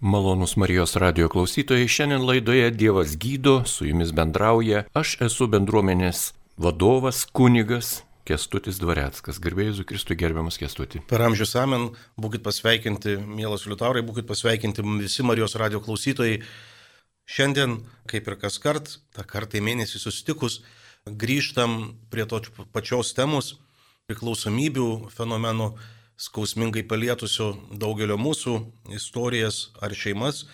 Malonus Marijos radio klausytojai, šiandien laidoje Dievas gydo, su jumis bendrauja. Aš esu bendruomenės vadovas, kunigas Kestutis Dvareckas. Garbėjus Kristui gerbiamas Kestutį. Per amžius amen, būkite pasveikinti, mielas liutaurai, būkite pasveikinti visi Marijos radio klausytojai. Šiandien, kaip ir kas kart, tą kartą į mėnesį susitikus, grįžtam prie to pačios temos priklausomybių fenomenų skausmingai palietusių daugelio mūsų istorijas ar šeimas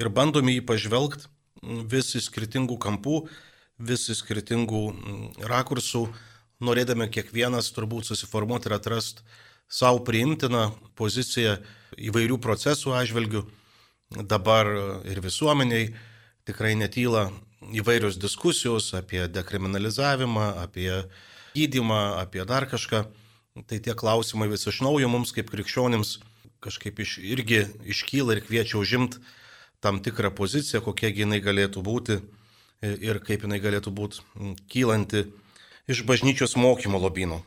ir bandome jį pažvelgti vis į skirtingų kampų, vis į skirtingų rakursų, norėdami kiekvienas turbūt susiformuoti ir atrasti savo priimtiną poziciją įvairių procesų atžvilgių. Dabar ir visuomeniai tikrai netyla įvairios diskusijos apie dekriminalizavimą, apie gydimą, apie dar kažką. Tai tie klausimai vis iš naujo mums kaip krikščionims kažkaip iš, irgi iškyla ir kviečia užimti tam tikrą poziciją, kokia jinai galėtų būti ir kaip jinai galėtų būti kylanti iš bažnyčios mokymo lobino.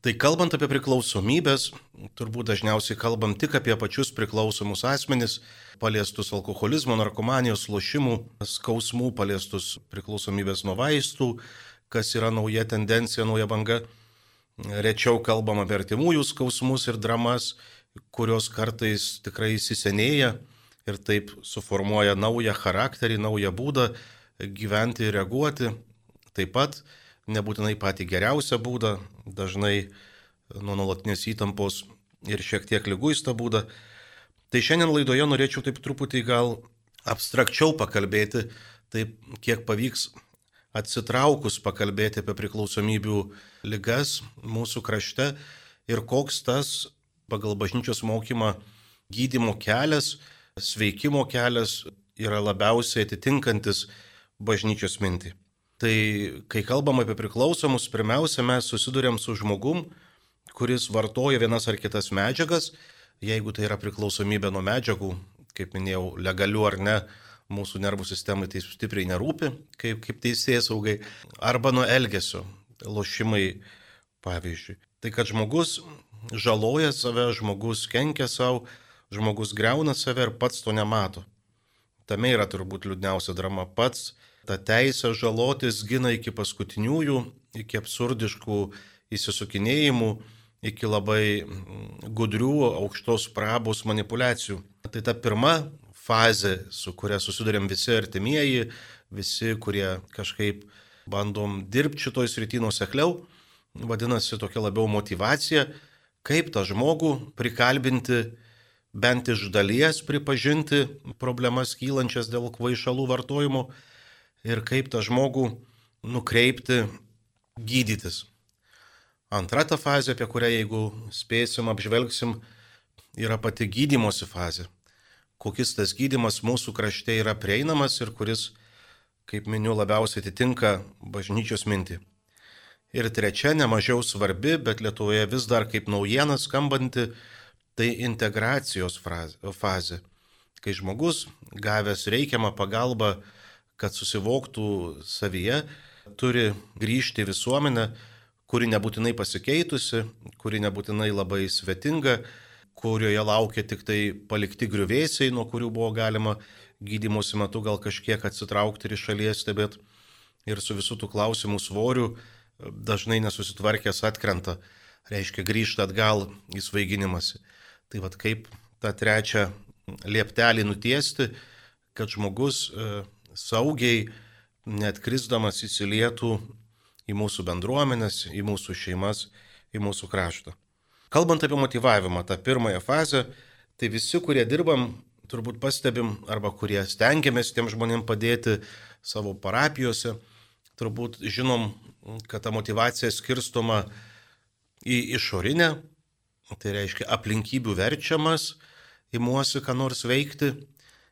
Tai kalbant apie priklausomybės, turbūt dažniausiai kalbam tik apie pačius priklausomus asmenis, paliestus alkoholizmo, narkomanijos, lošimų, skausmų, paliestus priklausomybės nuo vaistų, kas yra nauja tendencija, nauja banga rečiau kalbam apie artimųjų skausmus ir dramas, kurios kartais tikrai įsisenėja ir taip suformuoja naują charakterį, naują būdą gyventi ir reaguoti. Taip pat nebūtinai patį geriausią būdą, dažnai nuo nuolatinės įtampos ir šiek tiek lyguistą būdą. Tai šiandien laidoje norėčiau taip truputį gal abstrakčiau pakalbėti, taip kiek pavyks atsitraukus pakalbėti apie priklausomybių ligas mūsų krašte ir koks tas pagal bažnyčios mokymą gydimo kelias, sveikimo kelias yra labiausiai atitinkantis bažnyčios mintį. Tai kai kalbam apie priklausomus, pirmiausia, mes susidurėm su žmogum, kuris vartoja vienas ar kitas medžiagas, jeigu tai yra priklausomybė nuo medžiagų, kaip minėjau, legalių ar ne, mūsų nervų sistemai tai stipriai nerūpi, kaip, kaip teisėjai saugai, arba nuo elgesio, lošimai, pavyzdžiui. Tai kad žmogus žaloja save, žmogus kenkia savo, žmogus greuna save ir pats to nemato. Tame yra turbūt liūdniausia drama pats. Ta teisė žalotis gina iki paskutiniųjų, iki absurdiškų įsisukinėjimų, iki labai gudrių aukštos prabos manipulacijų. Tai ta pirma fazė, su kuria susidurėm visi artimieji, visi, kurie kažkaip bandom dirbti šitoj srity nusekliau, vadinasi tokia labiau motivacija, kaip tą žmogų prikalbinti bent iš dalies pripažinti problemas kylančias dėl kvaišalų vartojimo ir kaip tą žmogų nukreipti gydytis. Antra ta fazė, apie kurią jeigu spėsim, apžvelgsim, yra pati gydimosi fazė kokis tas gydimas mūsų krašte yra prieinamas ir kuris, kaip miniu, labiausiai atitinka bažnyčios mintį. Ir trečia, nemažiau svarbi, bet Lietuvoje vis dar kaip naujiena skambanti, tai integracijos fazė. Kai žmogus, gavęs reikiamą pagalbą, kad susivoktų savyje, turi grįžti į visuomenę, kuri nebūtinai pasikeitusi, kuri nebūtinai labai svetinga, kurioje laukia tik tai palikti griuvėsiai, nuo kurių buvo galima gydymosi metu gal kažkiek atsitraukti ir iš šalies stebėti. Ir su visų tų klausimų svoriu dažnai nesusitvarkęs atkrenta, reiškia grįžta atgal į svaiginimąsi. Tai vad kaip tą trečią lieptelį nutiesti, kad žmogus e, saugiai, net krisdamas įsilietų į mūsų bendruomenės, į mūsų šeimas, į mūsų kraštą. Kalbant apie motivavimą, tą pirmąją fazę, tai visi, kurie dirbam, turbūt pastebim, arba kurie stengiamės tiem žmonėm padėti savo parapijose, turbūt žinom, kad ta motivacija skirstoma į išorinę, tai reiškia aplinkybių verčiamas, įmuosi ką nors veikti,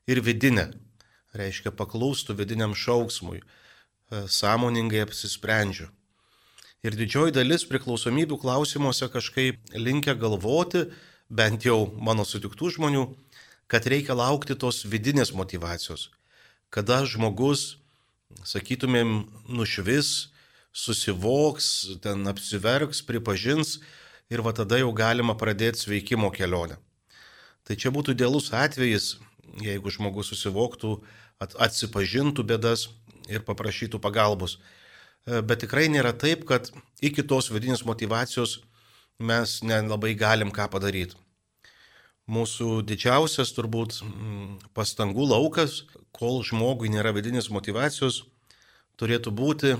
ir vidinę, reiškia paklaustų vidiniam šauksmui, sąmoningai apsisprendžiu. Ir didžioji dalis priklausomybių klausimuose kažkaip linkia galvoti, bent jau mano sutiktų žmonių, kad reikia laukti tos vidinės motivacijos. Kada žmogus, sakytumėm, nušvis, susivoks, ten apsiverks, pripažins ir va tada jau galima pradėti sveikimo kelionę. Tai čia būtų dėlus atvejis, jeigu žmogus susivoktų, atsipažintų bėdas ir paprašytų pagalbos. E, bet tikrai nėra taip, kad iki tos vidinės motivacijos mes nelabai galim ką padaryti. Mūsų didžiausias turbūt pastangų laukas, kol žmogui nėra vidinės motivacijos, turėtų būti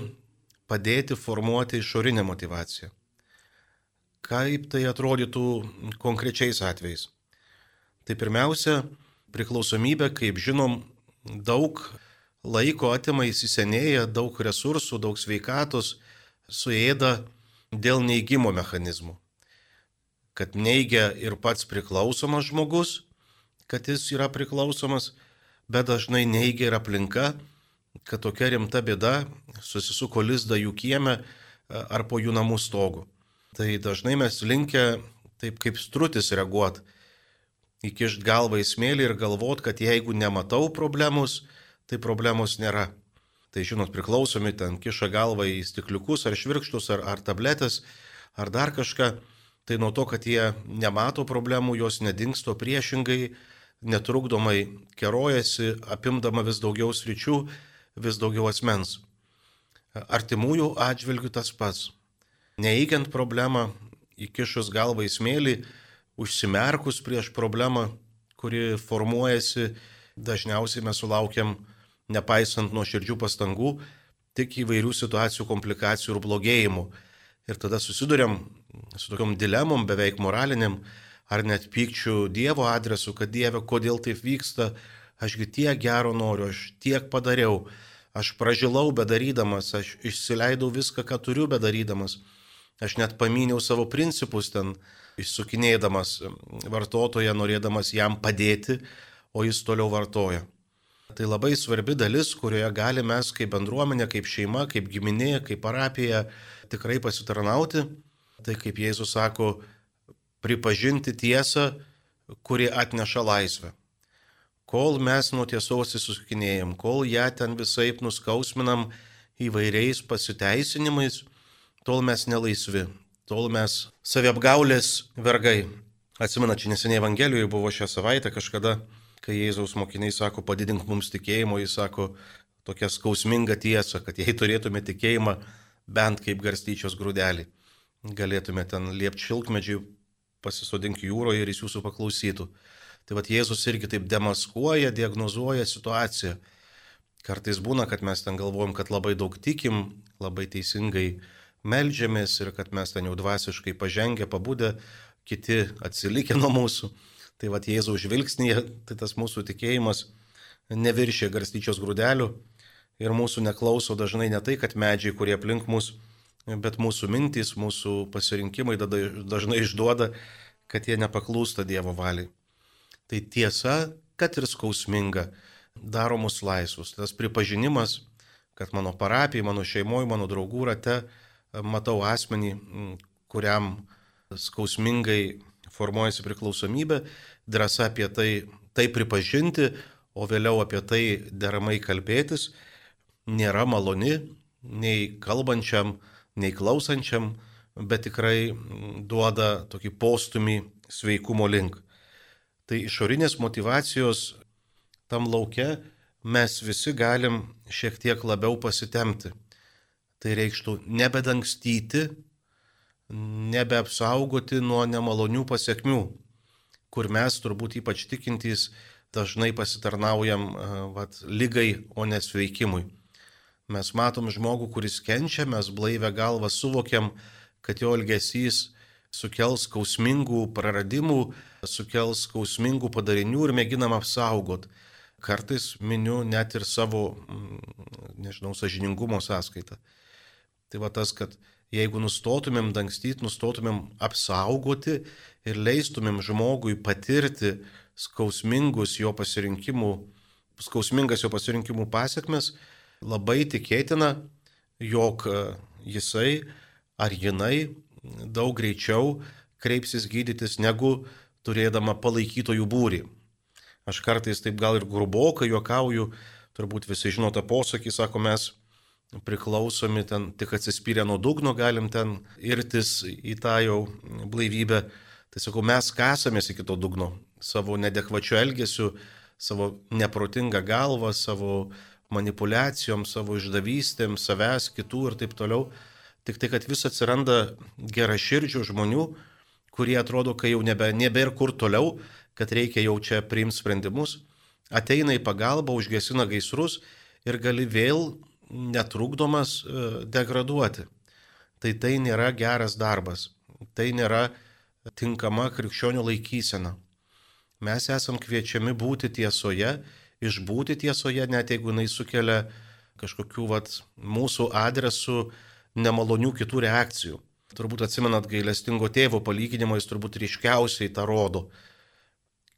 padėti formuoti išorinę motivaciją. Kaip tai atrodytų konkrečiais atvejais? Tai pirmiausia, priklausomybė, kaip žinom, daug laiko atima įsisenėję, daug resursų, daug sveikatos suėda dėl neigimo mechanizmų. Kad neigia ir pats priklausomas žmogus, kad jis yra priklausomas, bet dažnai neigia ir aplinka, kad tokia rimta bėda susisuko lizdą jų kieme ar po jų namų stogų. Tai dažnai mes linkę taip kaip strutis reaguoti, įkišt galvą į smėlį ir galvot, kad jeigu nematau problemos, tai problemos nėra. Tai žinot, priklausomi ten kiša galvą į stikliukus ar švirkštus ar, ar tabletės ar dar kažką. Tai nuo to, kad jie nemato problemų, jos nedingsto priešingai, netrukdomai kerojasi, apimdama vis daugiau sričių, vis daugiau asmens. Artimųjų atžvilgių tas pats. Neįgiant problemą, įkišus galvą į smėlį, užsimerkus prieš problemą, kuri formuojasi, dažniausiai mes sulaukiam nepaisant nuo širdžių pastangų, tik įvairių situacijų komplikacijų ir blogėjimų. Ir tada susidurėm su tokiom dilemom, beveik moraliniam, ar net pykčių Dievo adresu, kad Dieve, kodėl taip vyksta, ašgi tiek gero noriu, aš tiek padariau, aš pražilau bedarydamas, aš išsileidau viską, ką turiu bedarydamas, aš net paminėjau savo principus ten, išsukinėdamas vartotoją, norėdamas jam padėti, o jis toliau vartoja. Tai labai svarbi dalis, kurioje galime mes kaip bendruomenė, kaip šeima, kaip giminė, kaip parapija tikrai pasitarnauti. Tai kaip Jėzus sako, pripažinti tiesą, kuri atneša laisvę. Kol mes nuo tiesos įsukinėjom, kol ją ten visai nuskausminam įvairiais pasiteisinimais, tol mes nelaisvi, tol mes saviapgaulės vergai. Atsimena, čia neseniai Evangelijoje buvo šią savaitę kažkada kai Jėzaus mokiniai sako, padidink mums tikėjimo, jis sako tokia skausminga tiesa, kad jei turėtume tikėjimą bent kaip garstyčios grūdelį, galėtume ten liepti šilkmedžiui, pasisodinti jūroje ir jis jūsų paklausytų. Tai vad Jėzus irgi taip demaskuoja, diagnozuoja situaciją. Kartais būna, kad mes ten galvojam, kad labai daug tikim, labai teisingai melžiamės ir kad mes ten jau dvasiškai pažengę, pabudę, kiti atsilikę nuo mūsų. Tai vad Jėzaus žvilgsnėje, tai tas mūsų tikėjimas neviršė garstyčios grūdelių ir mūsų neklauso dažnai ne tai, kad medžiai, kurie aplink mus, bet mūsų mintys, mūsų pasirinkimai dažnai išduoda, kad jie nepaklūsta Dievo valiai. Tai tiesa, kad ir skausminga, daro mus laisvus. Tas pripažinimas, kad mano parapijai, mano šeimoje, mano draugų rate matau asmenį, kuriam skausmingai formuojasi priklausomybė, drąsa apie tai, tai pripažinti, o vėliau apie tai deramai kalbėtis, nėra maloni nei kalbančiam, nei klausančiam, bet tikrai duoda tokį postumį sveikumo link. Tai išorinės motivacijos tam laukia mes visi galim šiek tiek labiau pasitemti. Tai reikštų nebedangstyti nebeapsaugoti nuo nemalonių pasiekmių, kur mes turbūt ypač tikintys dažnai pasitarnaujam vat, lygai, o nesveikimui. Mes matom žmogų, kuris kenčia, mes blaivę galvą suvokiam, kad jo elgesys sukels skausmingų praradimų, sukels skausmingų padarinių ir mėginam apsaugot. Kartais miniu net ir savo, nežinau, sažiningumo sąskaitą. Tai va tas, kad jeigu nustotumėm dangstyti, nustotumėm apsaugoti ir leistumėm žmogui patirti skausmingus jo pasirinkimų, skausmingas jo pasirinkimų pasiekmes, labai tikėtina, jog e, jisai ar jinai daug greičiau kreipsis gydytis negu turėdama palaikytojų būrį. Aš kartais taip gal ir grubokai juokauju, turbūt visi žino tą posakį, sako mes priklausomi, ten tik atsispyrę nuo dugno galim ten irtis į tą jau blaivybę. Tai sakau, mes kasamės iki to dugno savo nedekvačiu elgesiu, savo neprotingą galvą, savo manipulacijom, savo išdavystėm, savęs, kitų ir taip toliau. Tik tai, kad vis atsiranda geraširdžių žmonių, kurie atrodo, kai jau nebe, nebėra kur toliau, kad reikia jau čia priimti sprendimus, ateina į pagalbą, užgesina gaisrus ir gali vėl netrukdomas e, degraduoti. Tai tai nėra geras darbas, tai nėra tinkama krikščionių laikysena. Mes esam kviečiami būti tiesoje, išbūti tiesoje, net jeigu jinai sukelia kažkokių vat, mūsų adresų nemalonių kitų reakcijų. Turbūt atsimenat gailestingo tėvo palyginimą, jis turbūt ryškiausiai tą rodo,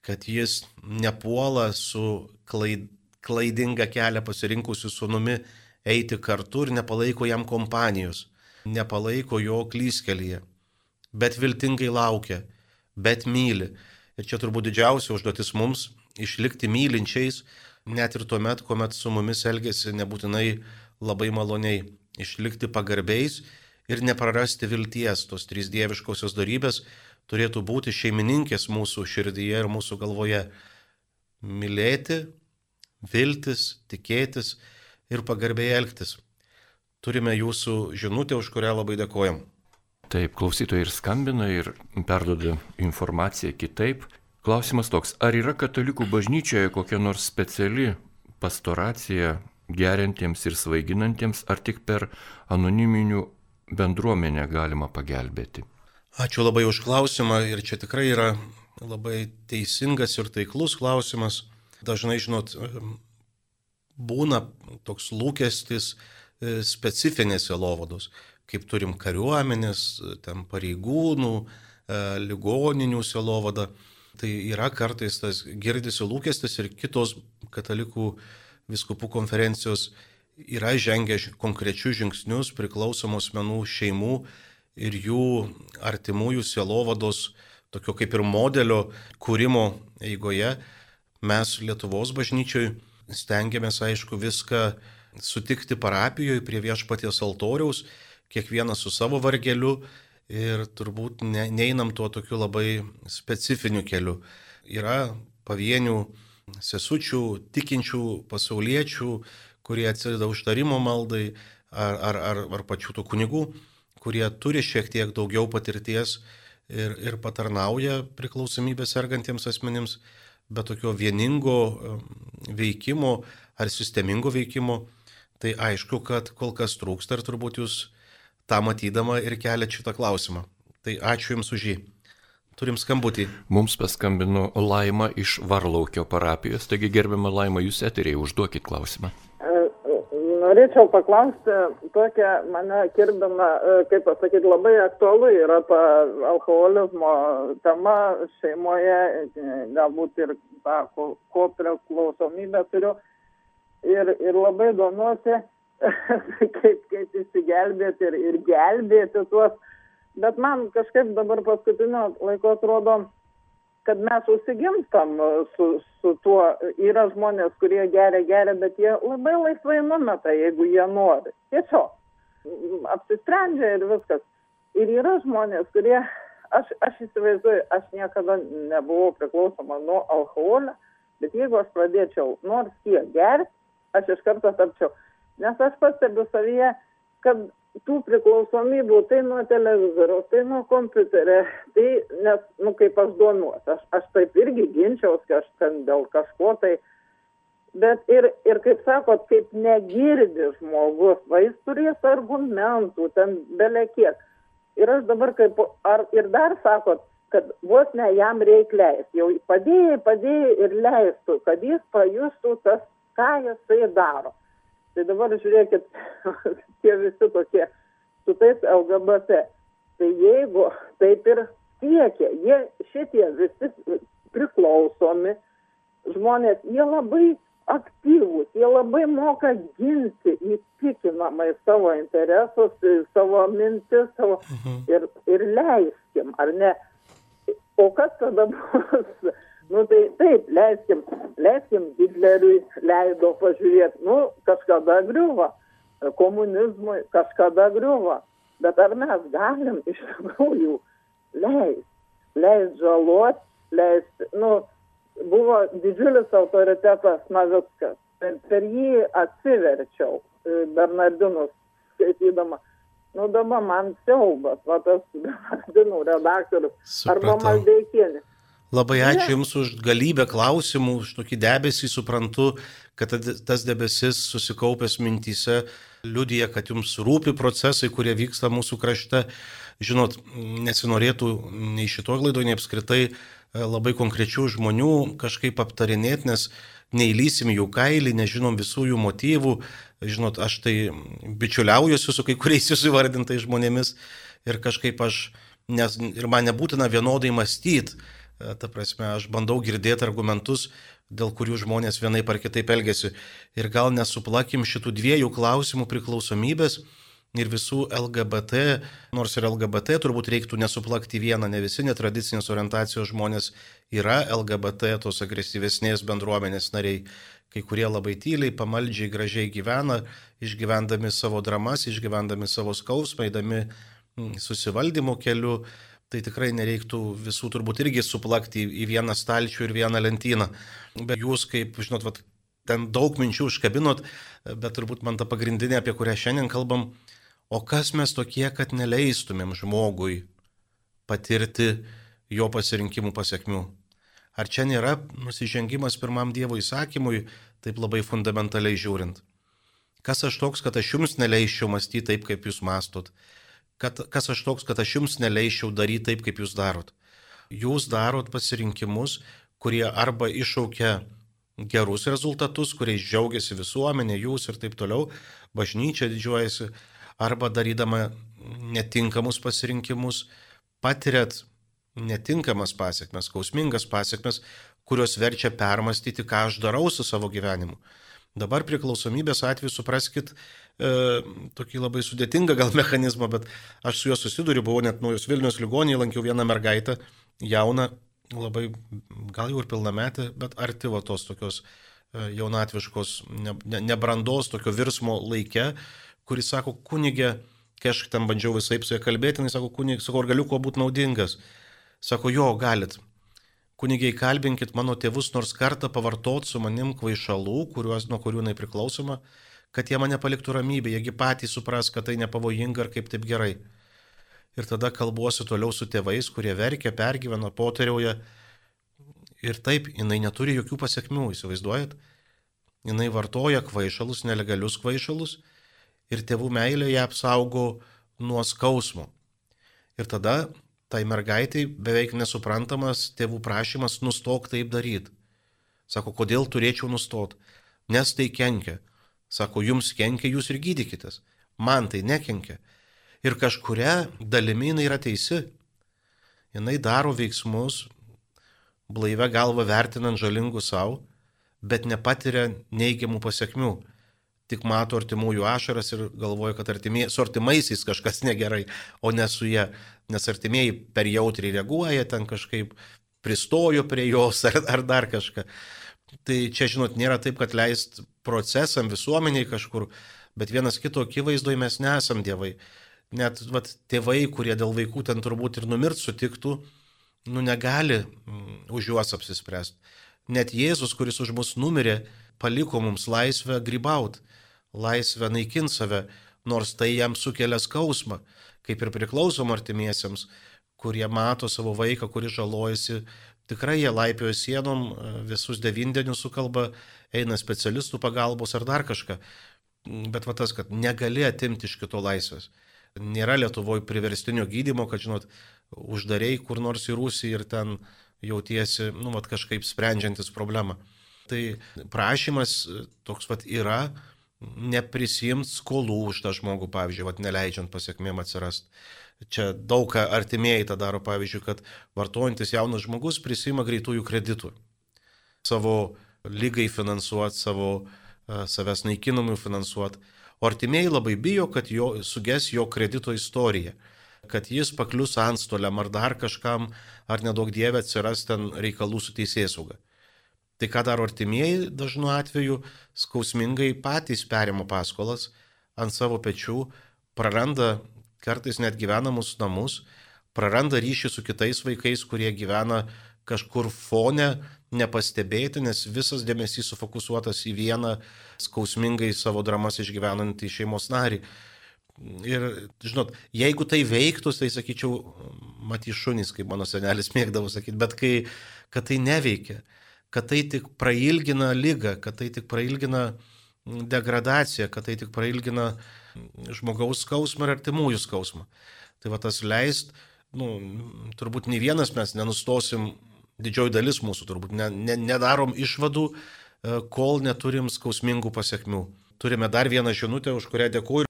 kad jis nepuola su klaid, klaidingą kelią pasirinkusiu sunumi eiti kartu ir nepalaiko jam kompanijos, nepalaiko jo klyskelyje, bet viltingai laukia, bet myli. Ir čia turbūt didžiausia užduotis mums - išlikti mylinčiais, net ir tuo met, kuomet su mumis elgesi nebūtinai labai maloniai, išlikti pagarbiais ir neprarasti vilties. Tos trys dieviškosios darybės turėtų būti šeimininkės mūsų širdyje ir mūsų galvoje. Mylėti, viltis, tikėtis ir pagarbiai elgtis. Turime jūsų žinutę, už kurią labai dėkojam. Taip, klausytojai ir skambina ir perdoda informaciją kitaip. Klausimas toks, ar yra katalikų bažnyčioje kokia nors speciali pastoracija geriantiems ir svaiginantiems, ar tik per anoniminių bendruomenę galima pagelbėti? Ačiū labai už klausimą ir čia tikrai yra labai teisingas ir taiklus klausimas. Dažnai, žinot, būna toks lūkestis e, specifinėse lovados, kaip turim kariuomenės, ten pareigūnų, e, ligoninių selovada. Tai yra kartais tas girdisi lūkestis ir kitos katalikų viskupų konferencijos yra žengę konkrečius žingsnius priklausomos menų šeimų ir jų artimųjų selovados, tokio kaip ir modelio kūrimo eigoje. Mes Lietuvos bažnyčioj stengiamės, aišku, viską sutikti parapijoje prie viešpaties altoriaus, kiekvienas su savo vargeliu ir turbūt ne, neinam tuo tokiu labai specifiniu keliu. Yra pavienių sesučių, tikinčių pasauliečių, kurie atsideda užtarimo maldai, ar, ar, ar, ar pačių tų kunigų, kurie turi šiek tiek daugiau patirties ir, ir patarnauja priklausomybės sergantiems asmenims bet tokio vieningo veikimo ar sistemingo veikimo, tai aišku, kad kol kas trūksta ir turbūt jūs tą matydama ir keliat šitą klausimą. Tai ačiū Jums už jį. Turim skambutį. Mums paskambino Laima iš Varlaukio parapijos, taigi gerbiamą Laimą, jūs eteriai užduokit klausimą norėčiau paklausti tokią mane kirbina, e, kaip pasakyti, labai aktualu yra ta alkoholizmo tema šeimoje, e, galbūt ir tą ko priklausomybę turiu. Ir, ir labai domiuosi, kaip, kaip įsigelbėti ir, ir gelbėti tuos. Bet man kažkaip dabar paskutinio laiko atrodo, kad mes užsigimstam e, su, su tuo. Yra žmonės, kurie geria, geria, bet jie labai laisvai numeta, jeigu jie nori. Tiesiog apsisprendžia ir viskas. Ir yra žmonės, kurie, aš, aš įsivaizduoju, aš niekada nebuvau priklausoma nuo alkoholio, bet jeigu aš pradėčiau nors kiek gerti, aš iš karto tapčiau. Nes aš pastebiu savyje, kad tų priklausomybių, tai nuo televizoriaus, tai nuo kompiuterio, tai nes, nu, kaip aš duonuos, aš, aš taip irgi ginčiaus, aš ten dėl kažko tai, bet ir, ir kaip sakot, kaip negirdi žmogus, va jis turės argumentų, ten belekiek. Ir aš dabar kaip, ar ir dar sakot, kad vos ne jam reikia leisti, jau padėjai, padėjai ir leistų, kad jis pajustų tas, ką jisai daro. Tai dabar žiūrėkit, tie visi tokie su tais LGBT. Tai jeigu taip ir siekia, jie šitie visi priklausomi žmonės, jie labai aktyvūs, jie labai moka ginti įtikinamai savo interesus, savo mintis, savo mhm. ir, ir leiskim, ar ne? O kas tada bus? Nu tai taip, leiskim, leiskim Hitleriui leido pažiūrėti, nu kažkada griuvo, komunizmui kažkada griuvo, bet ar mes galim iš tikrųjų leisti, leisti žaloti, leisti, nu, buvo didžiulis autoritetas Navickas. Per, per jį atsiverčiau e, Bernardinus skaitydama. Nu dabar man siaubas, va tas Bernardinų redaktorius. Supratau. Arba Maldeikienė. Labai ačiū ne. Jums už galybę klausimų, už tokį debesį, suprantu, kad tas debesis susikaupęs mintyse liudija, kad Jums rūpi procesai, kurie vyksta mūsų krašte. Žinot, nesinorėtų nei šitoj laidoje, nei apskritai e, labai konkrečių žmonių kažkaip aptarinėti, nes neįlysim jų kailį, nežinom visų jų motyvų. Žinot, aš tai bičiuliaujuosi su kai kuriais jūsų įvardintais žmonėmis ir kažkaip aš, nes ir man nebūtina vienodai mąstyti ta prasme, aš bandau girdėti argumentus, dėl kurių žmonės vienaip ar kitaip elgesi. Ir gal nesuplakim šitų dviejų klausimų priklausomybės ir visų LGBT, nors ir LGBT turbūt reiktų nesuplakti vieną, ne visi netradicinės orientacijos žmonės yra LGBT, tos agresyvesnės bendruomenės nariai. Kai kurie labai tyliai, pamaldžiai, gražiai gyvena, išgyvendami savo dramas, išgyvendami savo skausmą, eidami susivaldymo keliu tai tikrai nereiktų visų turbūt irgi suplakti į vieną stalčių ir vieną lentyną. Bet jūs, kaip, žinot, vat, ten daug minčių užkabinot, bet turbūt man ta pagrindinė, apie kurią šiandien kalbam, o kas mes tokie, kad neleistumėm žmogui patirti jo pasirinkimų pasiekmių. Ar čia nėra nusižengimas pirmam Dievo įsakymui, taip labai fundamentaliai žiūrint? Kas aš toks, kad aš jums neleisčiau mąstyti taip, kaip jūs mastot? Kad, kas aš toks, kad aš jums neleičiau daryti taip, kaip jūs darot. Jūs darot pasirinkimus, kurie arba iššaukia gerus rezultatus, kuriais džiaugiasi visuomenė, jūs ir taip toliau, bažnyčia didžiuojasi, arba darydama netinkamus pasirinkimus, patiriat netinkamas pasiekmes, skausmingas pasiekmes, kurios verčia permastyti, ką aš darau su savo gyvenimu. Dabar priklausomybės atveju supraskit, e, tokį labai sudėtingą gal mechanizmą, bet aš su juo susiduriu, buvau net naujos Vilnius ligonėje, lankiau vieną mergaitę, jauną, labai gal jau ir pilnametę, bet arti va tos tokios e, jaunatviškos, ne, ne, nebrandos, tokio virsmo laike, kuris sako, kunigė, kai aš ten bandžiau visai su ja kalbėti, jis sako, kunigė, sako, ar galiu kuo būti naudingas? Sako, jo, galit kunigiai kalbinkit mano tėvus nors kartą pavartot su manim kvaišalų, kuriuos, nuo kurių jinai priklausoma, kad jie mane paliktų ramybė, jiegi patys supras, kad tai nepavojinga ar kaip taip gerai. Ir tada kalbuosiu toliau su tėvais, kurie verkia, pergyvena, poteriauja. Ir taip, jinai neturi jokių pasiekmių, įsivaizduojat? Jinai vartoja kvaišalus, nelegalius kvaišalus ir tėvų meilė ją apsaugo nuo skausmo. Ir tada tai mergaitai beveik nesuprantamas tėvų prašymas nustok taip daryti. Sako, kodėl turėčiau nustot? Nes tai kenkia. Sako, jums kenkia, jūs ir gydykitės. Man tai nekenkia. Ir kažkuria dalimi jinai yra teisi. Jinai daro veiksmus, blaivę galvą vertinant žalingų savo, bet nepatiria neigiamų pasiekmių tik mato artimųjų ašaras ir galvoja, kad artimie, su artimaisiais kažkas negerai, o ne su jie, nes artimieji per jautriai reaguoja, ten kažkaip pristojo prie jos ar, ar dar kažką. Tai čia, žinot, nėra taip, kad leist procesam visuomeniai kažkur, bet vienas kito akivaizdoje mes nesam dievai. Net vat, tėvai, kurie dėl vaikų ten turbūt ir numirt sutiktų, nu negali mm, už juos apsispręsti. Net Jėzus, kuris už mus numirė, paliko mums laisvę grybauti laisvę naikint save, nors tai jam sukelia skausmą, kaip ir priklausom artimiesiems, kurie mato savo vaiką, kuris žalojasi, tikrai jie laipioja sienom, visus devindienius sukalba, eina specialistų pagalbos ar dar kažką. Bet va tas, kad negali atimti iš kito laisvės. Nėra Lietuvoje priverstinio gydimo, kad, žinot, uždariai kur nors į Rusiją ir ten jautiesi, nu, vat kažkaip sprendžiantis problemą. Tai prašymas toks pat yra, neprisijimt skolų už tą žmogų, pavyzdžiui, vat, neleidžiant pasiekmėm atsirast. Čia daug artimieji tą daro, pavyzdžiui, kad vartojantis jaunas žmogus prisima greitųjų kreditų. Savo lygai finansuoti, savo uh, savęs naikinamui finansuoti. O artimieji labai bijo, kad jo, suges jo kredito istorija, kad jis paklius antstoliam ar dar kažkam, ar nedaug dievė atsiras ten reikalų su teisėsauga. Tai ką daro artimieji dažnu atveju, skausmingai patys perima paskolas ant savo pečių, praranda kartais net gyvenamus namus, praranda ryšį su kitais vaikais, kurie gyvena kažkur fone, nepastebėti, nes visas dėmesys sufokusuotas į vieną skausmingai savo dramas išgyvenantį šeimos narį. Ir, žinot, jeigu tai veiktų, tai sakyčiau, matys šunys, kaip mano senelis mėgdavo sakyti, bet kai, kad tai neveikia, kad tai tik prailgina lygą, kad tai tik prailgina degradaciją, kad tai tik prailgina žmogaus skausmą ir artimųjų skausmą. Tai va tas leist, nu, turbūt nei vienas mes nenustosim, didžioji dalis mūsų turbūt ne, ne, nedarom išvadų, e, kol neturim skausmingų pasiekmių. Turime dar vieną žinutę, už kurią dėkuoju.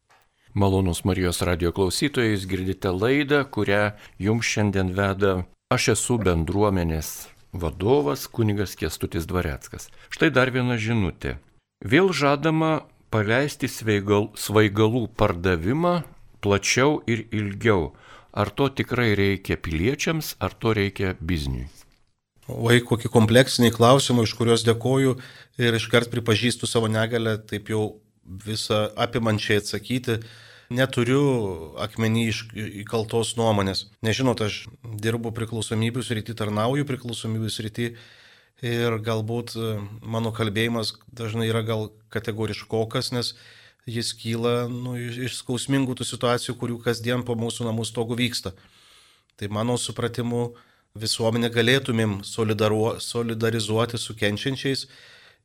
Malonus Marijos radio klausytojai, jūs girdite laidą, kurią jums šiandien veda aš esu bendruomenės vadovas kunigas Kestutis Dvareckas. Štai dar viena žinutė. Vėl žadama paleisti sveigal, svaigalų pardavimą plačiau ir ilgiau. Ar to tikrai reikia piliečiams, ar to reikia bizniui? Oi, kokie kompleksiniai klausimai, iš kuriuos dėkoju ir iškart pripažįstu savo negalę, taip jau visą apimančiai atsakyti neturiu akmenį įkaltos nuomonės. Nežinot, aš dirbu priklausomybių srity, tarnauju priklausomybių srity ir galbūt e, mano kalbėjimas dažnai yra gal kategoriškokas, nes jis kyla nu, iš skausmingų tų situacijų, kurių kasdien po mūsų namų stogų vyksta. Tai mano supratimu visuomenė galėtumėm solidarizuoti su kenčiančiais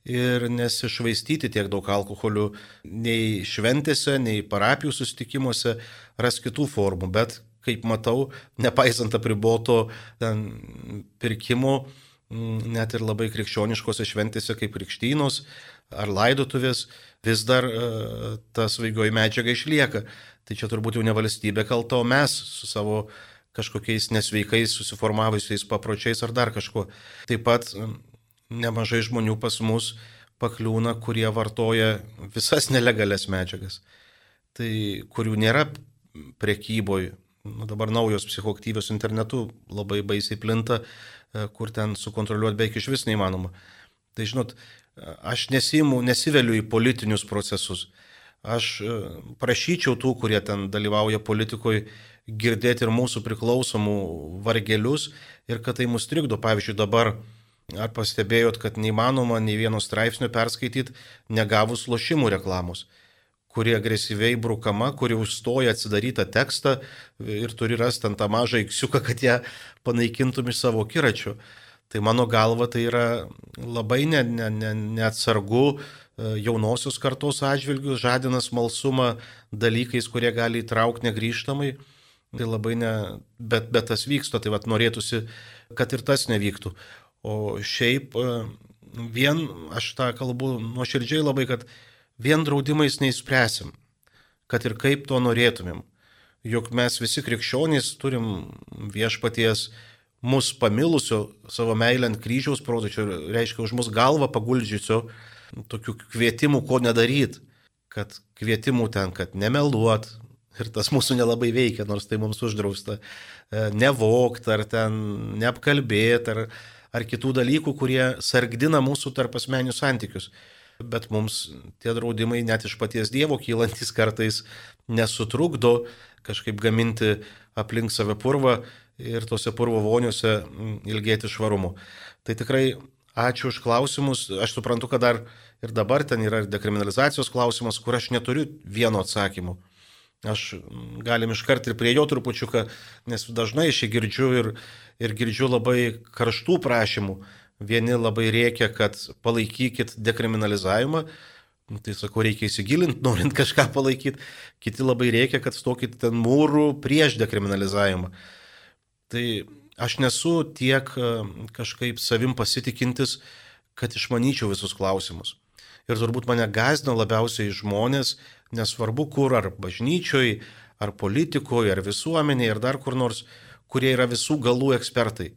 ir nesišvaistyti tiek daug alkoholių nei šventėse, nei parapijų susitikimuose, ras kitų formų, bet kaip matau, nepaisant apriboto ten, pirkimo, net ir labai krikščioniškose šventėse kaip krikštynos ar laidotuvės, vis dar uh, ta svaigioji medžiaga išlieka. Tai čia turbūt jau ne valstybė kalta, o mes su savo kažkokiais nesveikais susiformavusiais papročiais ar dar kažkuo. Taip pat nemažai žmonių pas mus pakliūna, kurie vartoja visas nelegales medžiagas, tai kurių nėra prekyboje. Nu, dabar naujos psichoaktyvios internetu labai baisiai plinta, e, kur ten sukontroliuoti beveik iš vis neįmanoma. Tai žinot, aš nesimu, nesiveliu į politinius procesus. Aš e, prašyčiau tų, kurie ten dalyvauja politikoje, girdėti ir mūsų priklausomų vargelius ir kad tai mus trikdo. Pavyzdžiui, dabar Ar pastebėjot, kad neįmanoma nei vieno straipsnio perskaityti negavus lošimų reklamos, kuri agresyviai brukama, kuri užstoja atsidarytą tekstą ir turi rasti ant tą mažą iksiuką, kad ją panaikintum iš savo kiračių. Tai mano galva tai yra labai neatsargu ne, ne, ne jaunosios kartos atžvilgių, žadina smalsumą dalykais, kurie gali įtraukti negryžtamai. Tai labai ne, bet, bet tas vyksta, tai vad norėtųsi, kad ir tas nevyktų. O šiaip e, vien, aš tą kalbu nuoširdžiai labai, kad vien draudimais neįspręsim, kad ir kaip to norėtumėm. Juk mes visi krikščionys turim viešpaties mus pamilusio savo meilę ant kryžiaus protočio, reiškia už mus galvą paguldžiusio tokių kvietimų, ko nedaryt, kad kvietimų ten, kad nemeluot, ir tas mūsų nelabai veikia, nors tai mums uždrausta, e, nevokt ar ten neapkalbėt, ar, ar kitų dalykų, kurie sargdina mūsų tarp asmenių santykius. Bet mums tie draudimai net iš paties Dievo kylantis kartais nesutrukdo kažkaip gaminti aplink save purvą ir tose purvo voniuose ilgėti švarumu. Tai tikrai ačiū už klausimus. Aš suprantu, kad dar ir dabar ten yra dekriminalizacijos klausimas, kur aš neturiu vieno atsakymo. Aš galim iškart ir prie jo trupučiuką, nes dažnai aš jį girdžiu ir, ir girdžiu labai karštų prašymų. Vieni labai reikia, kad palaikykit dekriminalizavimą, tai sakau, reikia įsigilinti, norint kažką palaikyti. Kiti labai reikia, kad stokit ten mūrų prieš dekriminalizavimą. Tai aš nesu tiek e, kažkaip savim pasitikintis, kad išmanyčiau visus klausimus. Ir turbūt mane gazdina labiausiai žmonės, nesvarbu kur, ar bažnyčioj, ar politikoje, ar visuomenėje, ar dar kur nors, kurie yra visų galų ekspertai,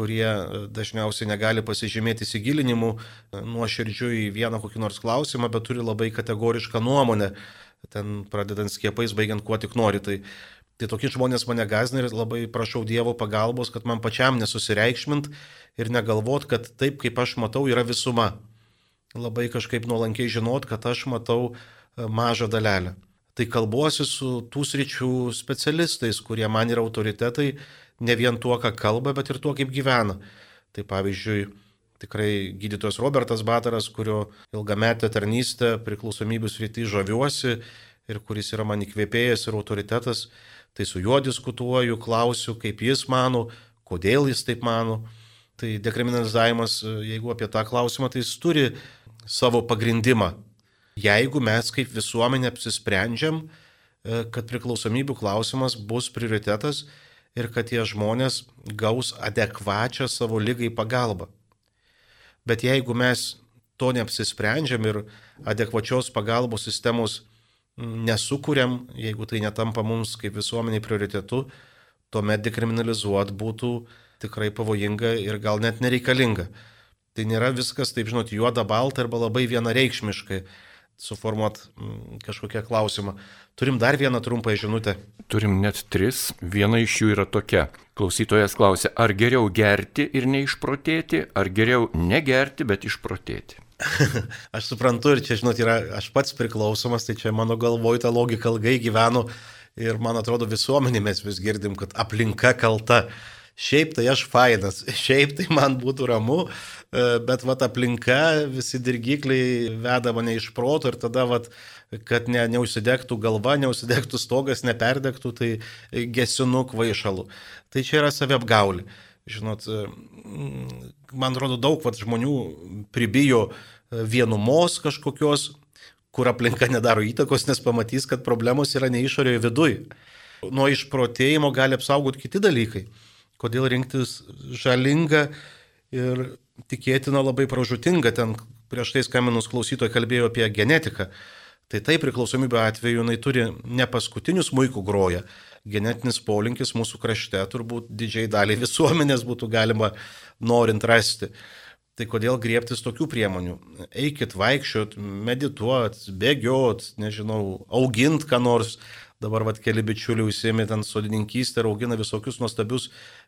kurie e, dažniausiai negali pasižymėti įsigilinimu e, nuoširdžiu į vieną kokį nors klausimą, bet turi labai kategorišką nuomonę, ten pradedant skiepais, baigiant kuo tik nori. Tai, tai tokie žmonės mane gazina ir labai prašau Dievo pagalbos, kad man pačiam nesusireikšmint ir negalvot, kad taip, kaip aš matau, yra visuma. Labai kažkaip nuolankiai žinot, kad aš matau mažą dalelę. Tai kalbuosi su tų sričių specialistais, kurie man yra autoritetai ne vien tuo, ką kalba, bet ir tuo, kaip gyvena. Tai pavyzdžiui, Tikrai gydytojas Robertas Bataras, kurio ilgametę tarnystę priklausomybių srity žaviuosi ir kuris yra man įkvėpėjas ir autoritetas, tai su juo diskutuoju, klausiu, kaip jis mano, kodėl jis taip mano. Tai dekriminalizavimas, jeigu apie tą klausimą, tai jis turi savo pagrindimą. Jeigu mes kaip visuomenė apsisprendžiam, e, kad priklausomybių klausimas bus prioritetas ir kad tie žmonės gaus adekvačią savo lygai pagalbą. Bet jeigu mes to neapsisprendžiam ir adekvačios pagalbos sistemos nesukūriam, jeigu tai netampa mums kaip visuomeniai prioritetu, tuomet dekriminalizuot būtų tikrai pavojinga ir gal net nereikalinga. Tai nėra viskas, taip žinot, juoda, balta arba labai vienareikšmiškai suformuot kažkokią klausimą. Turim dar vieną trumpą žinutę. Turim net tris. Viena iš jų yra tokia. Klausytojas klausia, ar geriau gerti ir neišprotėti, ar geriau negerti, bet išprotėti. aš suprantu ir čia, žinot, yra, aš pats priklausomas, tai čia mano galvoj ta logika ilgai gyvenu ir man atrodo visuomenė mes vis girdim, kad aplinka kalta. Šiaip tai aš fainas, šiaip tai man būtų ramu, e, bet vat aplinka, visi dirgikliai veda mane iš proto ir tada vat, kad ne, neužsidegtų galva, neužsidegtų stogas, neperdegtų, tai gesinu kvaišalu. Tai čia yra saviapgaulė. Žinot, e, man atrodo, daug vat, žmonių pribijo e, vienumos kažkokios, kur aplinka nedaro įtakos, nes pamatys, kad problemos yra ne išorėje viduje. Nuo išprotėjimo gali apsaugoti kiti dalykai. Kodėl rinktis žalingą ir tikėtina labai pražutingą, ten prieš tai skambinus klausytojai kalbėjo apie genetiką. Tai tai priklausomybė atveju jinai turi ne paskutinius muikų groję, genetinis polinkis mūsų krašte turbūt didžiai daliai visuomenės būtų galima norint rasti. Tai kodėl griebtis tokių priemonių? Eikit vaikščiot, medituot, bėgiot, nežinau, augint ką nors. Dabar vad keli bičiuliai užsiemė ten sodininkystę ir augina visokius nuostabius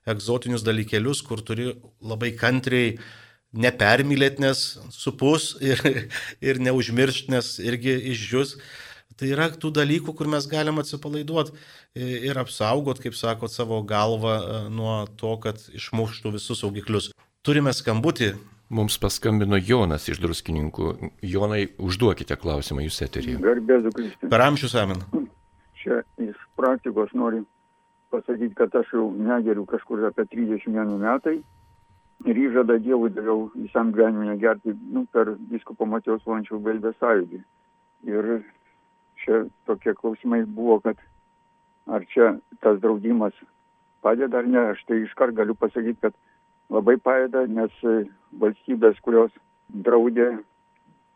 egzotinius dalykelius, kur turi labai kantriai nepermylėt, nes supus ir, ir neužmiršt, nes irgi išžius. Tai yra tų dalykų, kur mes galim atsipalaiduoti ir apsaugot, kaip sakot, savo galvą e, nuo to, kad išmuštų visus saugiklius. Turime skambutį. Mums paskambino Jonas iš druskininkų. Jonai, užduokite klausimą jūs eterį. Garbėzu Kristus. Per amžius amen. Čia iš praktikos noriu pasakyti, kad aš jau negeriu kažkur apie 31 metai. Ir įžada Dievui daviau visam gyvenimui negerti nu, per visko Matijos Vančių Belbės sąjūdį. Ir čia tokie klausimai buvo, kad ar čia tas draudimas padeda ar ne, aš tai iškart galiu pasakyti, kad labai padeda, nes valstybės, kurios draudė,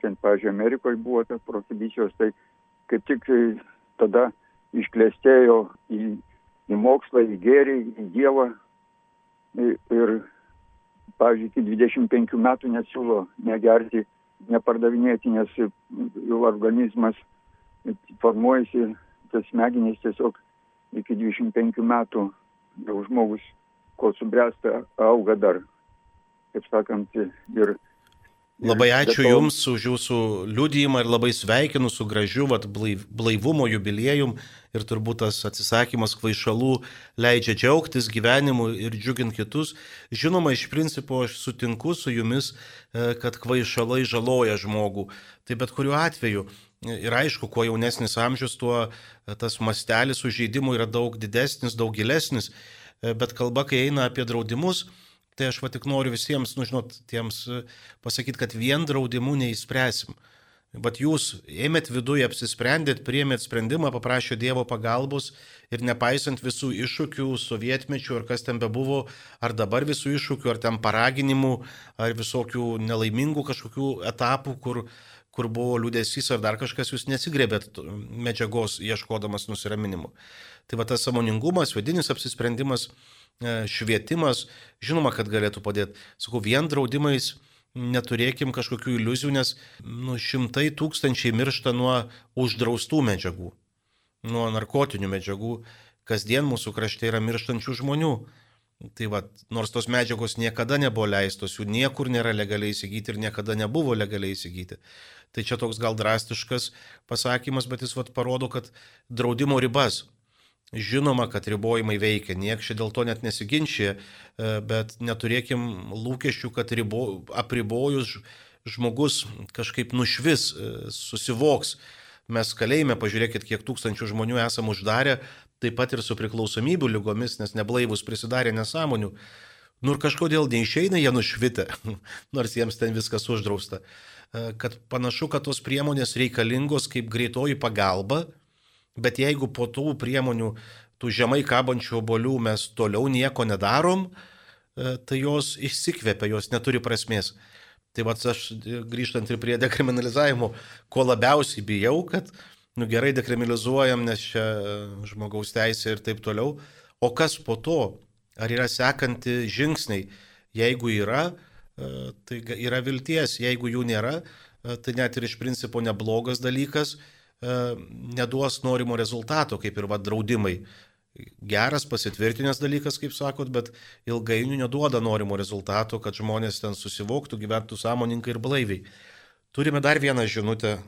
čia, pavyzdžiui, Amerikoje buvo tas prohibicijos, tai kaip tik tada išklėstėjo į, į mokslą, į gėrį, į Dievą. Ir, pavyzdžiui, iki 25 metų nesiūlo negerti, nepardavinėti, nes jų organizmas formuojasi, tas smegenys tiesiog iki 25 metų jau žmogus, kol subręsta, auga dar, kaip sakant, ir Labai ačiū to... Jums už Jūsų liudijimą ir labai sveikinu su gražiu vat, blaivumo jubiliejum ir turbūt tas atsisakymas kvaišalų leidžia džiaugtis gyvenimu ir džiuginti kitus. Žinoma, iš principo aš sutinku su Jumis, e, kad kvaišalai žaloja žmogų. Tai bet kuriuo atveju Ir aišku, kuo jaunesnis amžius, tuo e, tas mastelis sužeidimų yra daug didesnis, daug gilesnis. E, bet kalba, kai eina apie draudimus, tai aš va tik noriu visiems, nu žinot, tiems e, pasakyti, kad vien draudimų neįspręsim. Bet jūs ėmėt viduje, apsisprendėt, priemėt sprendimą, paprašė Dievo pagalbos ir nepaisant visų iššūkių, sovietmečių ar kas ten bebuvo, ar dabar visų iššūkių, ar ten paraginimų, ar visokių nelaimingų kažkokių etapų, kur kur buvo liūdėsys ar dar kažkas, jūs nesigrėbėt medžiagos ieškodamas nusiraminimo. Tai va tas samoningumas, vidinis apsisprendimas, e, švietimas, žinoma, kad galėtų padėti. Sakau, vien draudimais neturėkim kažkokių iliuzijų, nes nu, šimtai tūkstančiai miršta nuo uždraustų medžiagų, nuo narkotinių medžiagų. Kasdien mūsų krašte yra mirštančių žmonių. Tai va, nors tos medžiagos niekada nebuvo leistos, jų niekur nėra legaliai įsigyti ir niekada nebuvo legaliai įsigyti. Tai čia toks gal drastiškas pasakymas, bet jis vat, parodo, kad draudimo ribas. Žinoma, kad ribojimai veikia, nieks čia dėl to net nesiginčia, e, bet neturėkim lūkesčių, kad ribo, apribojus žmogus kažkaip nušvis, e, susivoks. Mes kalėjime, pažiūrėkit, kiek tūkstančių žmonių esam uždarę, taip pat ir su priklausomybių lygomis, nes neblaivus prisidarė nesąmonių. Nu ir kažkodėl neišeina jie nušvitę, nors jiems ten viskas uždrausta. E, kad panašu, kad tos priemonės reikalingos kaip greitoji pagalba, Bet jeigu po tų priemonių, tų žemai kabančių obolių mes toliau nieko nedarom, e, tai jos išsikvėpia, jos neturi prasmės. Tai va, aš e, grįžtant ir prie dekriminalizavimo, ko labiausiai bijau, kad, nu gerai, dekriminalizuojam, nes čia e, žmogaus teisė ir taip toliau. O kas po to? Ar yra sekanti žingsniai? Jeigu yra, tai yra vilties, jeigu jų nėra, tai net ir iš principo neblogas dalykas E, neduos norimo rezultato, kaip ir va draudimai. Geras pasitvirtinęs dalykas, kaip sakot, bet ilgainiui neduoda norimo rezultato, kad žmonės ten susivoktų, gyventų sąmoninkai ir blaiviai. Turime dar vieną žinutę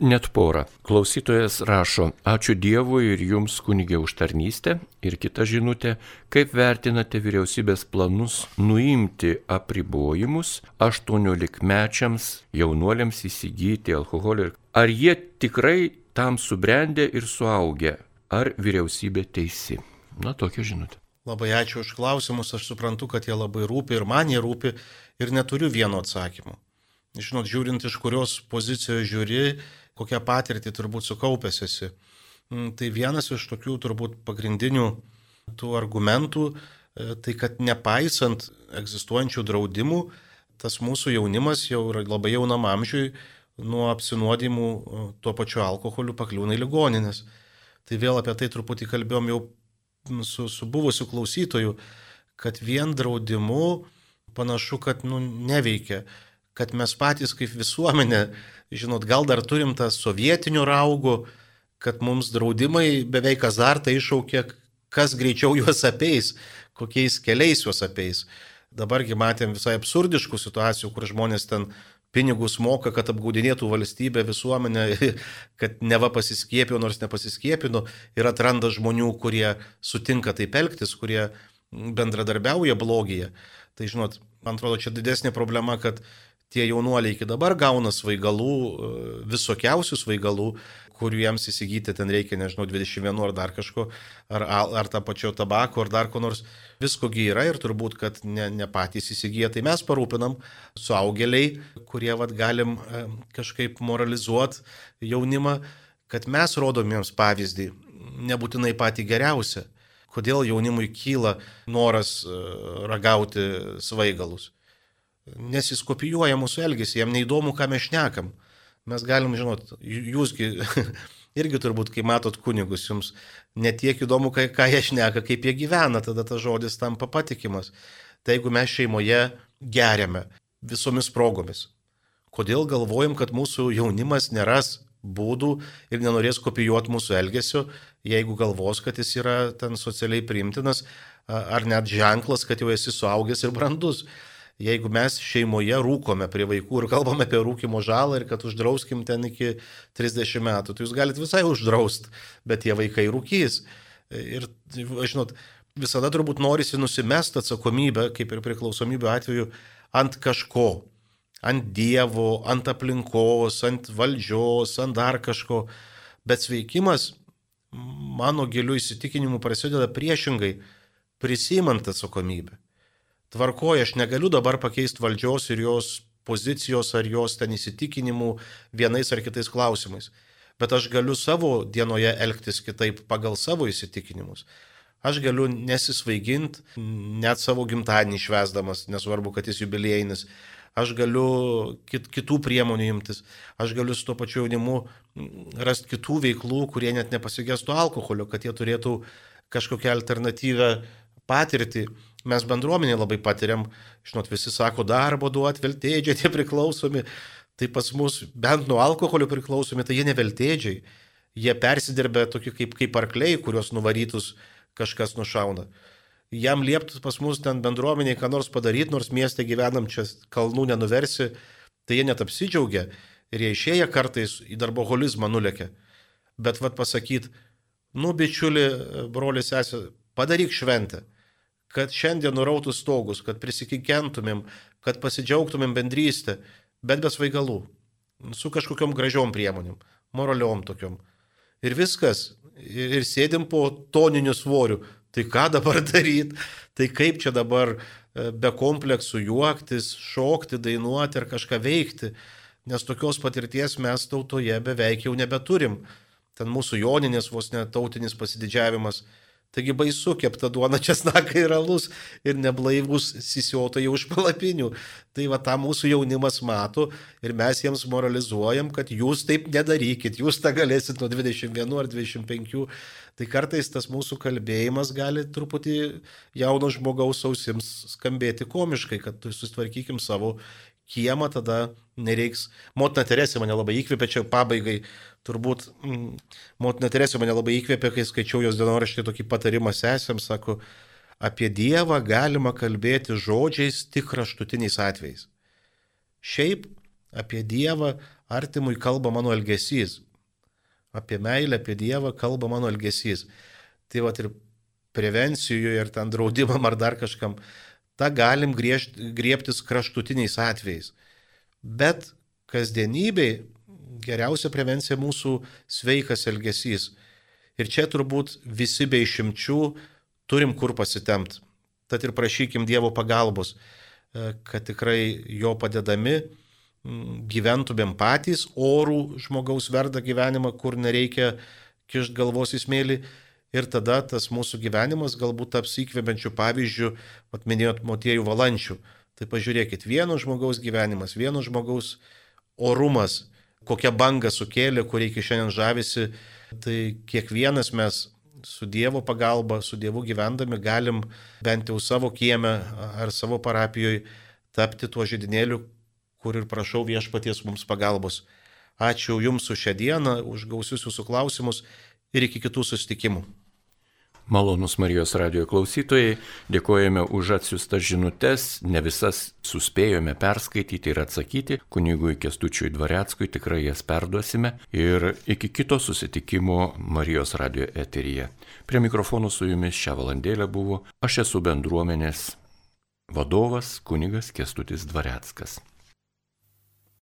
Net porą. Klausytojas rašo, ačiū Dievui ir jums kunigė už tarnystę. Ir kita žinutė, kaip vertinate vyriausybės planus nuimti apribojimus 18-mečiams jaunuoliams įsigyti alkoholį. Ar jie tikrai tam subrendę ir suaugę? Ar vyriausybė teisi? Na, tokia žinutė. Labai ačiū už klausimus, aš suprantu, kad jie labai rūpi ir man jie rūpi ir neturiu vieno atsakymo. Žinot, žiūrint iš kurios pozicijos žiūri, kokią patirtį turbūt sukaupęs esi. Mm, tai vienas iš tokių turbūt pagrindinių tų argumentų, e, tai kad nepaisant egzistuojančių draudimų, tas mūsų jaunimas jau labai jaunam amžiui nuo apsinuodimų e, tuo pačiu alkoholiu pakliūna į ligoninės. Tai vėl apie tai truputį kalbėjom jau su, su buvusiu klausytoju, kad vien draudimu panašu, kad nu, neveikia kad mes patys kaip visuomenė, žinot, gal dar turim tą sovietinių raugų, kad mums draudimai beveik azartą iššaukė, kas greičiau juos apeis, kokiais keliais juos apeis. Dabargi matėm visai absurdiškų situacijų, kur žmonės ten pinigus moka, kad apgaudinėtų valstybę, visuomenę, kad neva pasiskėpino, nors nepasiskėpino, ir atranda žmonių, kurie sutinka taip elgtis, kurie bendradarbiauja blogyje. Tai žinot, man atrodo, čia didesnė problema, kad tie jaunuoliai iki dabar gauna svaigalų, e, visokiausių svaigalų, kurių jiems įsigyti ten reikia, nežinau, 21 ar dar kažko, ar, ar tą pačio tabako, ar dar ko nors. Viskogi yra ir turbūt, kad ne, ne patys įsigyja, tai mes parūpinam suaugėliai, kurie vat, galim e, kažkaip moralizuoti jaunimą, kad mes rodom jiems pavyzdį, nebūtinai patį geriausią. Kodėl jaunimui kyla noras e, ragauti svaigalus? Nes jis kopijuoja mūsų elgesį, jam neįdomu, ką mes šnekam. Mes galim, žinot, jūsgi irgi turbūt, kai matot kunigus, jums netiek įdomu, ką, ką jie šneka, kaip jie gyvena, tada tas žodis tampa patikimas. Tai jeigu mes šeimoje geriame visomis progomis, kodėl galvojam, kad mūsų jaunimas neras būdų ir nenorės kopijuoti mūsų elgesio, jeigu galvos, kad jis yra ten socialiai priimtinas, ar net ženklas, kad jau esi suaugęs ir brandus jeigu mes šeimoje rūkome prie vaikų ir kalbame apie rūkimo žalą ir kad uždrauskim ten iki 30 metų, tai jūs galite visai uždraust, bet tie vaikai rūkys. Ir, žinot, visada turbūt norisi nusimest atsakomybę, kaip ir priklausomybė atveju, ant kažko. Ant Dievo, ant aplinkos, ant valdžios, ant dar kažko. Bet sveikimas, mano giliu įsitikinimu, prasideda priešingai, prisimant atsakomybę tvarkoja, aš negaliu dabar pakeisti valdžios ir jos pozicijos ar jos ten įsitikinimų vienais ar kitais klausimais. Bet aš galiu savo dienoje elgtis kitaip pagal savo įsitikinimus. Aš galiu nesisvaiginti, net savo gimtadienį švesdamas, nesvarbu, kad jis jubiliejinis. Aš galiu kit, kitų priemonių imtis. Aš galiu su to pačiu jaunimu rasti kitų veiklų, kurie net nepasigestų alkoholio, kad jie turėtų kažkokią alternatyvę patirtį mes bendruomenė labai patiriam, žinot, visi sako, darbo duot, veltėdžiai tie priklausomi, tai pas mus bent nuo alkoholio priklausomi, tai jie neveltėdžiai, jie persidirbė tokie kaip, kaip arkliai, kuriuos nuvarytus kažkas nušauna. Jam lieptų pas mus ten bendruomeniai ką nors padaryti, nors mieste gyvenam čia kalnų nenuversi, tai jie net apsidžiaugia ir jie išėję kartais į darboholizmą nulekia. Bet vad pasakyti, nu bičiuli, broli sesė, padaryk šventę, kad šiandien nurautų stogus, kad prisikikentumėm, kad pasidžiaugtumėm bendrystę, bet be svaigalų, su kažkokiam gražiom priemonėm, moraliom tokiom. Ir viskas, ir, ir sėdim po toniniu svoriu. Tai ką dabar daryti, tai kaip čia dabar e, be kompleksų juoktis, šokti, dainuoti ar kažką veikti, nes tokios patirties mes tautoje beveik jau nebeturim. Ten mūsų joninės vos netautinis pasididžiavimas Taigi baisu, kepta duona česnakai ir alus ir neblaivus sisiotojai už palapinių. Tai va tą mūsų jaunimas mato ir mes jiems moralizuojam, kad jūs taip nedarykit, jūs tą galėsit nuo 21 ar 25. Tai kartais tas mūsų kalbėjimas gali truputį jauno žmogaus ausims skambėti komiškai, kad susitvarkykim savo kiemą, tada nereiks. Motina Teresė mane labai įkvėpė čia pabaigai turbūt mm, motina Teresė mane labai įkvėpė, kai skaičiau jos dienoraštį tokį patarimą sesėms, sako, apie Dievą galima kalbėti žodžiais tik kraštutiniais atvejais. Šiaip apie Dievą artimui kalba mano elgesys. Apie meilę, apie Dievą kalba mano elgesys. Tai va ir prevencijoje ir ten draudimam ar dar kažkam, tą galim griežti, griebtis kraštutiniais atvejais. Bet kasdienybei geriausia prevencija mūsų sveikas elgesys. Ir čia turbūt visi be išimčių turim kur pasitemti. Tad ir prašykim Dievo pagalbos, e, kad tikrai jo padedami gyventumėm patys orų žmogaus verdą gyvenimą, kur nereikia kišti galvos į smėlį. Ir tada tas mūsų gyvenimas galbūt taps įkvepiančių pavyzdžių, mat minėjot motiejų valančių. Tai pažiūrėkit, vieno žmogaus gyvenimas, vieno žmogaus orumas kokią bangą sukėlė, kur iki šiandien žavisi, tai kiekvienas mes su Dievo pagalba, su Dievu gyvendami galim bent jau savo kieme ar savo parapijoje tapti tuo žydinėliu, kur ir prašau viešpaties mums pagalbos. Ačiū Jums už šią dieną, už gausius Jūsų klausimus ir iki kitų susitikimų. Malonus Marijos radio klausytojai, dėkojame už atsiustas žinutės, ne visas suspėjome perskaityti ir atsakyti, kunigui Kestučiui Dvareckui tikrai jas perduosime ir iki kito susitikimo Marijos radio eteryje. Prie mikrofonų su jumis šią valandėlę buvo aš esu bendruomenės vadovas kunigas Kestutis Dvareckas.